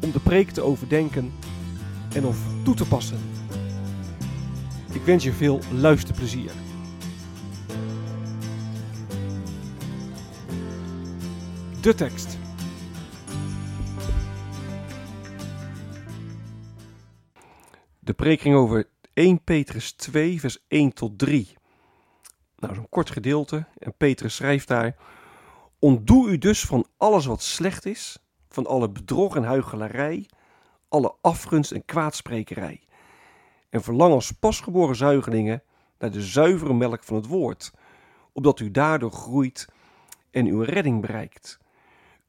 om de preek te overdenken en of toe te passen. Ik wens je veel luisterplezier. De tekst. De preek ging over 1 Petrus 2, vers 1 tot 3. Nou, zo'n kort gedeelte. En Petrus schrijft daar: Ontdoe u dus van alles wat slecht is, van alle bedrog en huichelarij, alle afgunst en kwaadsprekerij. En verlang als pasgeboren zuigelingen naar de zuivere melk van het woord, opdat u daardoor groeit en uw redding bereikt.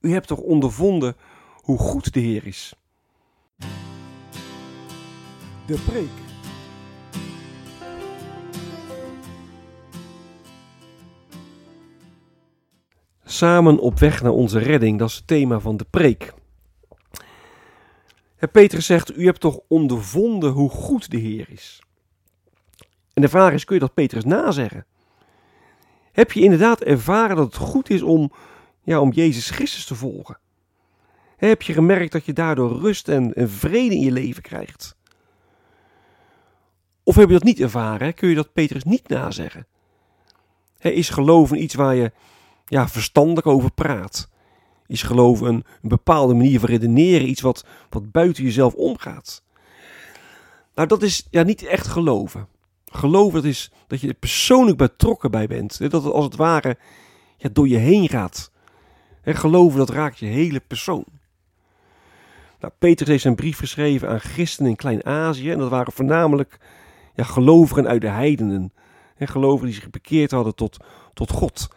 U hebt toch ondervonden hoe goed de Heer is. De preek. Samen op weg naar onze redding, dat is het thema van de preek. Petrus zegt, u hebt toch ondervonden hoe goed de Heer is. En de vraag is, kun je dat Petrus nazeggen? Heb je inderdaad ervaren dat het goed is om, ja, om Jezus Christus te volgen? Heb je gemerkt dat je daardoor rust en, en vrede in je leven krijgt? Of heb je dat niet ervaren? Kun je dat Petrus niet nazeggen? Is geloven iets waar je ja, verstandig over praat? Is geloven een, een bepaalde manier van redeneren, iets wat, wat buiten jezelf omgaat? Nou, dat is ja, niet echt geloven. Geloven dat is dat je er persoonlijk betrokken bij bent. Dat het als het ware ja, door je heen gaat. En geloven dat raakt je hele persoon. Nou, Peter heeft zijn brief geschreven aan christenen in Klein-Azië. En dat waren voornamelijk ja, gelovigen uit de heidenen. En gelovigen die zich bekeerd hadden tot, tot God.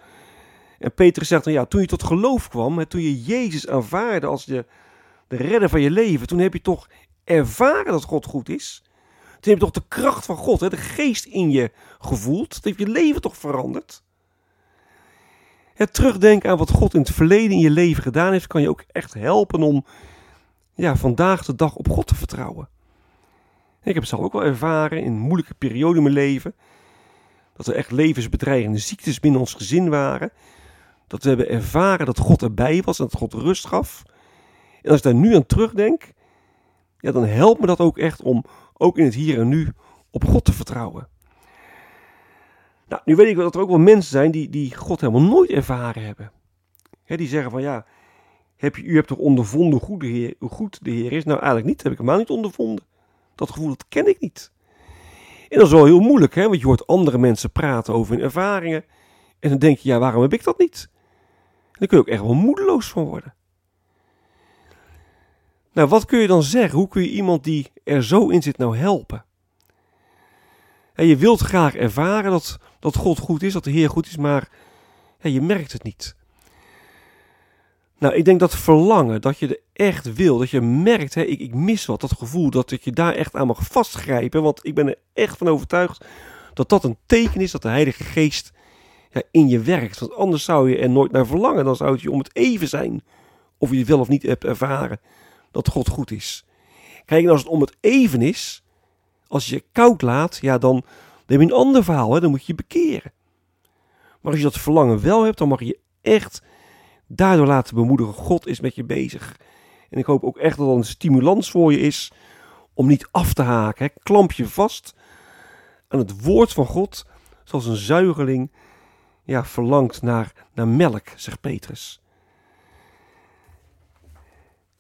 En Petrus zegt dan, ja, toen je tot geloof kwam, toen je Jezus aanvaarde als de, de redder van je leven, toen heb je toch ervaren dat God goed is. Toen heb je toch de kracht van God, de geest in je gevoeld. Dat heeft je leven toch veranderd. Het terugdenken aan wat God in het verleden in je leven gedaan heeft, kan je ook echt helpen om ja, vandaag de dag op God te vertrouwen. Ik heb het zelf ook wel ervaren in moeilijke periode in mijn leven. Dat er echt levensbedreigende ziektes binnen ons gezin waren. Dat we hebben ervaren dat God erbij was en dat God rust gaf. En als ik daar nu aan terugdenk, ja, dan helpt me dat ook echt om ook in het hier en nu op God te vertrouwen. Nou, nu weet ik wel dat er ook wel mensen zijn die, die God helemaal nooit ervaren hebben. die zeggen van ja, heb je, u hebt toch ondervonden hoe, Heer, hoe goed de Heer is? Nou, eigenlijk niet, heb ik helemaal niet ondervonden. Dat gevoel, dat ken ik niet. En dat is wel heel moeilijk, hè? want je hoort andere mensen praten over hun ervaringen. En dan denk je, ja, waarom heb ik dat niet? Dan kun je ook echt wel moedeloos van worden. Nou, wat kun je dan zeggen? Hoe kun je iemand die er zo in zit nou helpen? En je wilt graag ervaren dat, dat God goed is, dat de Heer goed is, maar ja, je merkt het niet. Nou, ik denk dat verlangen, dat je er echt wil, dat je merkt, hè, ik, ik mis wat, dat gevoel, dat, dat je daar echt aan mag vastgrijpen. Want ik ben er echt van overtuigd dat dat een teken is dat de Heilige Geest ja, in je werkt. Want anders zou je er nooit naar verlangen. Dan zou het je om het even zijn of je wel of niet hebt ervaren dat God goed is. Kijk, en als het om het even is, als je je koud laat, ja, dan, dan heb je een ander verhaal, hè, dan moet je je bekeren. Maar als je dat verlangen wel hebt, dan mag je echt daardoor laten bemoedigen. God is met je bezig. En ik hoop ook echt dat dat een stimulans voor je is om niet af te haken. Hè. Klamp je vast aan het woord van God, zoals een zuigeling ja, verlangt naar, naar melk, zegt Petrus.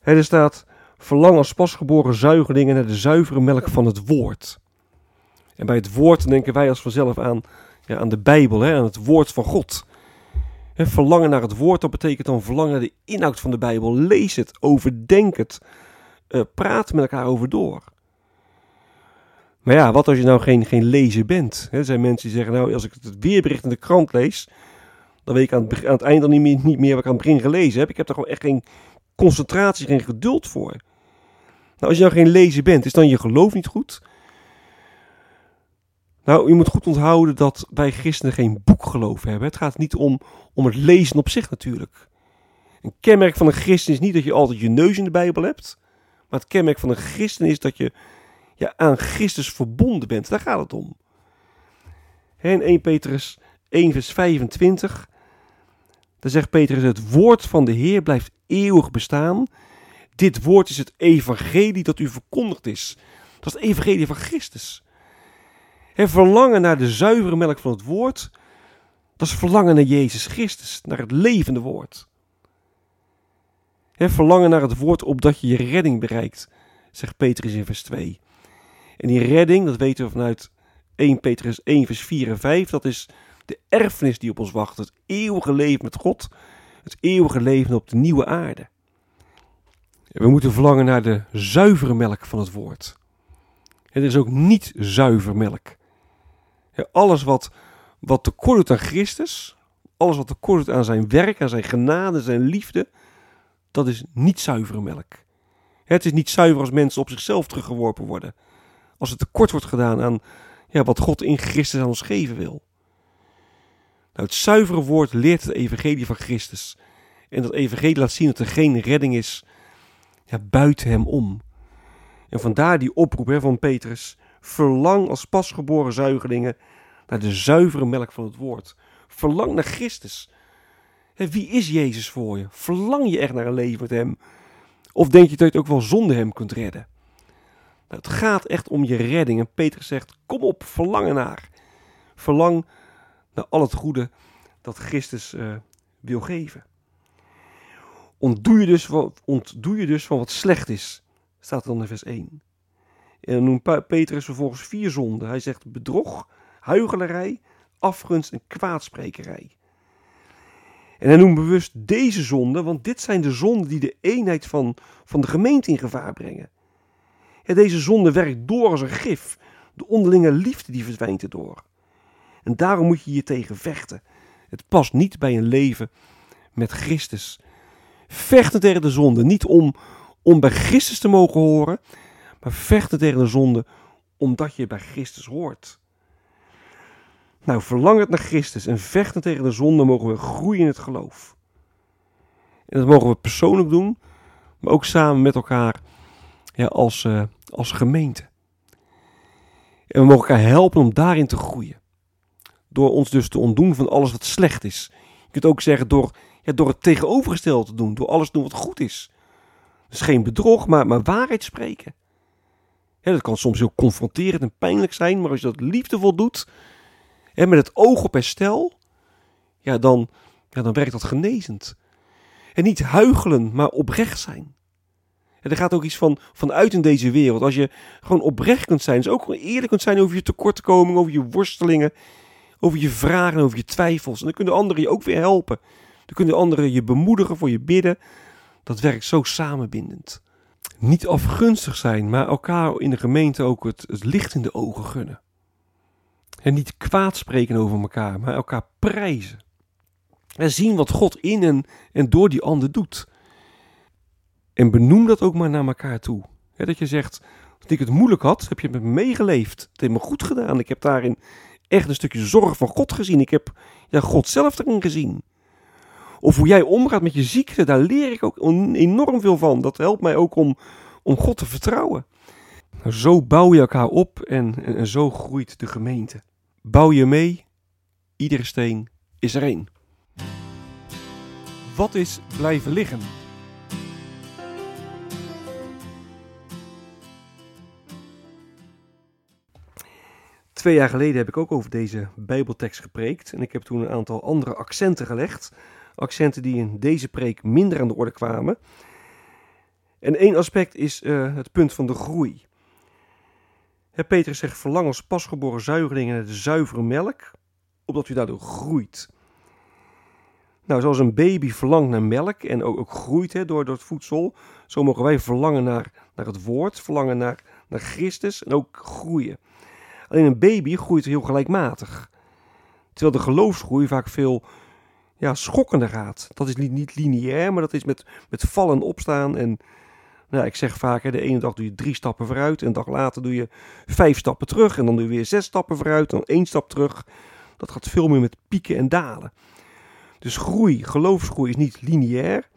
er staat, verlang als pasgeboren zuigelingen naar de zuivere melk van het woord. En bij het woord denken wij als vanzelf aan, ja, aan de Bijbel, hè, aan het woord van God. Verlangen naar het woord, dat betekent dan verlangen naar de inhoud van de Bijbel. Lees het, overdenk het, uh, praat met elkaar over door. Maar ja, wat als je nou geen, geen lezer bent? er zijn mensen die zeggen, nou, als ik het weerbericht in de krant lees, dan weet ik aan het, aan het eind dan niet meer, wat ik aan het begin gelezen heb. Ik heb er gewoon echt geen concentratie, geen geduld voor. Nou, als je nou geen lezer bent, is dan je geloof niet goed? Nou, je moet goed onthouden dat wij christenen geen boekgeloof hebben. Het gaat niet om, om het lezen op zich natuurlijk. Een kenmerk van een christen is niet dat je altijd je neus in de Bijbel hebt. Maar het kenmerk van een christen is dat je ja, aan Christus verbonden bent. Daar gaat het om. In 1 Petrus 1 vers 25. Daar zegt Petrus, het woord van de Heer blijft eeuwig bestaan. Dit woord is het evangelie dat u verkondigd is. Dat is het evangelie van Christus. En verlangen naar de zuivere melk van het woord, dat is verlangen naar Jezus Christus, naar het levende woord. He, verlangen naar het woord opdat je je redding bereikt, zegt Petrus in vers 2. En die redding, dat weten we vanuit 1 Petrus 1 vers 4 en 5, dat is de erfenis die op ons wacht. Het eeuwige leven met God, het eeuwige leven op de nieuwe aarde. We moeten verlangen naar de zuivere melk van het woord. Er is ook niet zuiver melk. Alles wat, wat tekort doet aan Christus, alles wat tekort doet aan zijn werk, aan zijn genade, zijn liefde, dat is niet zuivere melk. Het is niet zuiver als mensen op zichzelf teruggeworpen worden. Als het tekort wordt gedaan aan ja, wat God in Christus aan ons geven wil. Nou, het zuivere woord leert het evangelie van Christus. En dat evangelie laat zien dat er geen redding is ja, buiten hem om. En vandaar die oproep hè, van Petrus. Verlang als pasgeboren zuigelingen naar de zuivere melk van het woord. Verlang naar Christus. wie is Jezus voor je? Verlang je echt naar een leven met Hem? Of denk je dat je het ook wel zonder Hem kunt redden? Het gaat echt om je redding. En Petrus zegt: Kom op, verlang naar. Verlang naar al het goede dat Christus uh, wil geven. Ontdoe je, dus, ontdoe je dus van wat slecht is, staat er dan in vers 1. En dan noemt Petrus vervolgens vier zonden. Hij zegt bedrog, huigelarij, afgunst en kwaadsprekerij. En hij noemt bewust deze zonden, want dit zijn de zonden die de eenheid van, van de gemeente in gevaar brengen. Ja, deze zonde werkt door als een gif. De onderlinge liefde die verdwijnt erdoor. En daarom moet je je tegen vechten. Het past niet bij een leven met Christus. Vechten tegen de zonde, niet om, om bij Christus te mogen horen, maar vechten tegen de zonde omdat je bij Christus hoort. Nou, verlangend naar Christus en vechten tegen de zonde mogen we groeien in het geloof. En dat mogen we persoonlijk doen, maar ook samen met elkaar ja, als, uh, als gemeente. En we mogen elkaar helpen om daarin te groeien. Door ons dus te ontdoen van alles wat slecht is. Je kunt ook zeggen door, ja, door het tegenovergestelde te doen, door alles te doen wat goed is. Dus geen bedrog, maar, maar waarheid spreken. Ja, dat kan soms heel confronterend en pijnlijk zijn, maar als je dat liefdevol doet, en met het oog op herstel, ja, dan, ja, dan werkt dat genezend. En niet huigelen, maar oprecht zijn. En er gaat ook iets van, vanuit in deze wereld. Als je gewoon oprecht kunt zijn, dus ook gewoon eerlijk kunt zijn over je tekortkomingen, over je worstelingen, over je vragen, over je twijfels. En dan kunnen anderen je ook weer helpen. Dan kunnen anderen je bemoedigen, voor je bidden. Dat werkt zo samenbindend. Niet afgunstig zijn, maar elkaar in de gemeente ook het, licht in de ogen gunnen. En niet kwaad spreken over elkaar, maar elkaar prijzen. En zien wat God in en, en door die ander doet. En benoem dat ook maar naar elkaar toe. dat je zegt, dat ik het moeilijk had, heb je me meegeleefd. Het heeft me goed gedaan. Ik heb daarin echt een stukje zorg van God gezien. Ik heb ja, God zelf erin gezien. Of hoe jij omgaat met je ziekte, daar leer ik ook enorm veel van. Dat helpt mij ook om, om God te vertrouwen. Nou, zo bouw je elkaar op en, en, en zo groeit de gemeente. Bouw je mee, iedere steen is er één. Wat is blijven liggen? Twee jaar geleden heb ik ook over deze Bijbeltekst gepreekt en ik heb toen een aantal andere accenten gelegd. Accenten die in deze preek minder aan de orde kwamen. En één aspect is uh, het punt van de groei. Hè, Petrus zegt: verlang als pasgeboren zuigelingen naar de zuivere melk, opdat u daardoor groeit. Nou, zoals een baby verlangt naar melk en ook, ook groeit door, door het voedsel, zo mogen wij verlangen naar, naar het woord, verlangen naar, naar Christus en ook groeien. Alleen een baby groeit heel gelijkmatig. Terwijl de geloofsgroei vaak veel ja, schokkender gaat. Dat is niet, niet lineair, maar dat is met, met vallen en opstaan. En nou, ik zeg vaak, hè, de ene dag doe je drie stappen vooruit. En een dag later doe je vijf stappen terug. En dan doe je weer zes stappen vooruit. Dan één stap terug. Dat gaat veel meer met pieken en dalen. Dus groei, geloofsgroei is niet lineair.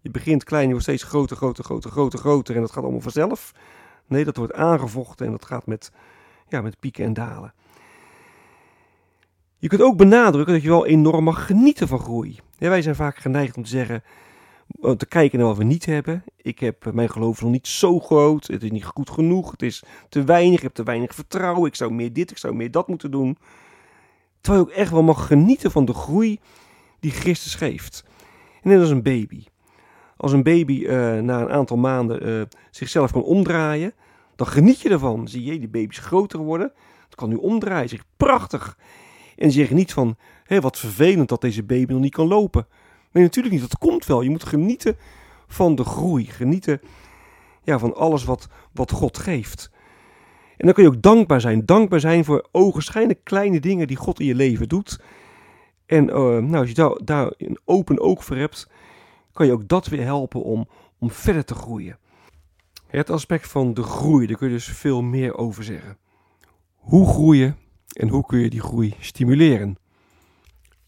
Je begint klein, je wordt steeds groter, groter, groter, groter, groter. En dat gaat allemaal vanzelf. Nee, dat wordt aangevochten en dat gaat met, ja, met pieken en dalen. Je kunt ook benadrukken dat je wel enorm mag genieten van groei. wij zijn vaak geneigd om te zeggen, om te kijken naar wat we niet hebben. Ik heb eh, mijn geloof nog niet zo groot, het is niet goed genoeg, het is te weinig, ik heb te weinig vertrouwen, ik zou meer dit, ik zou meer dat moeten doen. Terwijl je ook echt wel mag genieten van de groei die Christus geeft. En net als een baby. Als een baby uh, na een aantal maanden zichzelf kan omdraaien, dan geniet je ervan. Zie je, die baby's groter worden. Het kan nu omdraaien. Zeg, prachtig. En zeg niet van, hé, wat vervelend dat deze baby nog niet kan lopen. Nee, natuurlijk niet. Dat komt wel. Je moet genieten van de groei. Genieten ja, van alles wat, wat God geeft. En dan kun je ook dankbaar zijn. Dankbaar zijn voor ogenschijnlijk kleine dingen die God in je leven doet. En uh, nou, als je daar, daar een open oog voor hebt, kan je ook dat weer helpen om, om verder te groeien. Het aspect van de groei, daar kun je dus veel meer over zeggen. Hoe groeien en hoe kun je die groei stimuleren?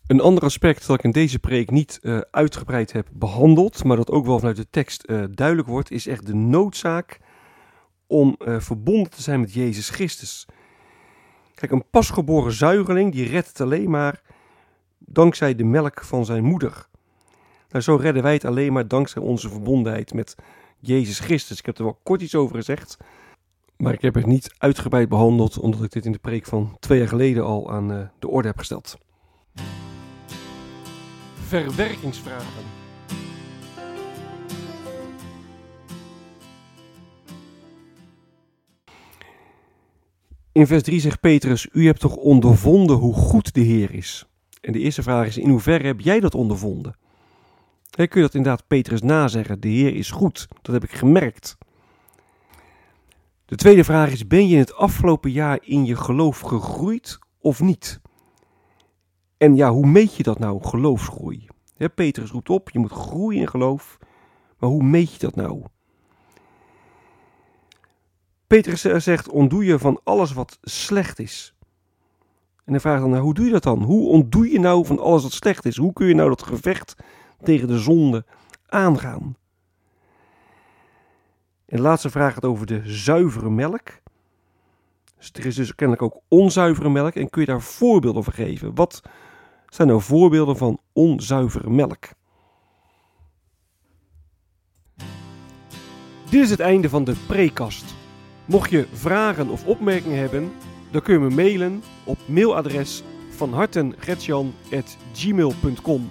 Een ander aspect dat ik in deze preek niet uh, uitgebreid heb behandeld, maar dat ook wel vanuit de tekst uh, duidelijk wordt, is echt de noodzaak om uh, verbonden te zijn met Jezus Christus. Kijk, een pasgeboren zuigeling die redt het alleen maar dankzij de melk van zijn moeder. Nou, zo redden wij het alleen maar dankzij onze verbondenheid met Jezus Christus. Ik heb er wel kort iets over gezegd, maar ik heb het niet uitgebreid behandeld, omdat ik dit in de preek van twee jaar geleden al aan uh, de orde heb gesteld. Verwerkingsvragen. In vers 3 zegt Petrus: U hebt toch ondervonden hoe goed de Heer is? En de eerste vraag is: in hoeverre heb jij dat ondervonden? Kun je dat inderdaad Petrus nazeggen? De Heer is goed. Dat heb ik gemerkt. De tweede vraag is: ben je in het afgelopen jaar in je geloof gegroeid of niet? En ja, hoe meet je dat nou, geloofsgroei? Petrus roept op: je moet groeien in geloof. Maar hoe meet je dat nou? Petrus zegt: ontdoe je van alles wat slecht is. En hij vraagt dan: nou, hoe doe je dat dan? Hoe ontdoe je nou van alles wat slecht is? Hoe kun je nou dat gevecht tegen de zonde aangaan? En de laatste vraag gaat over de zuivere melk. Dus er is dus kennelijk ook onzuivere melk. En kun je daar voorbeelden van geven? Wat zijn nou voorbeelden van onzuivere melk? Dit is het einde van de prekast. Mocht je vragen of opmerkingen hebben, dan kun je me mailen op mailadres van hartengretjan.gmail.com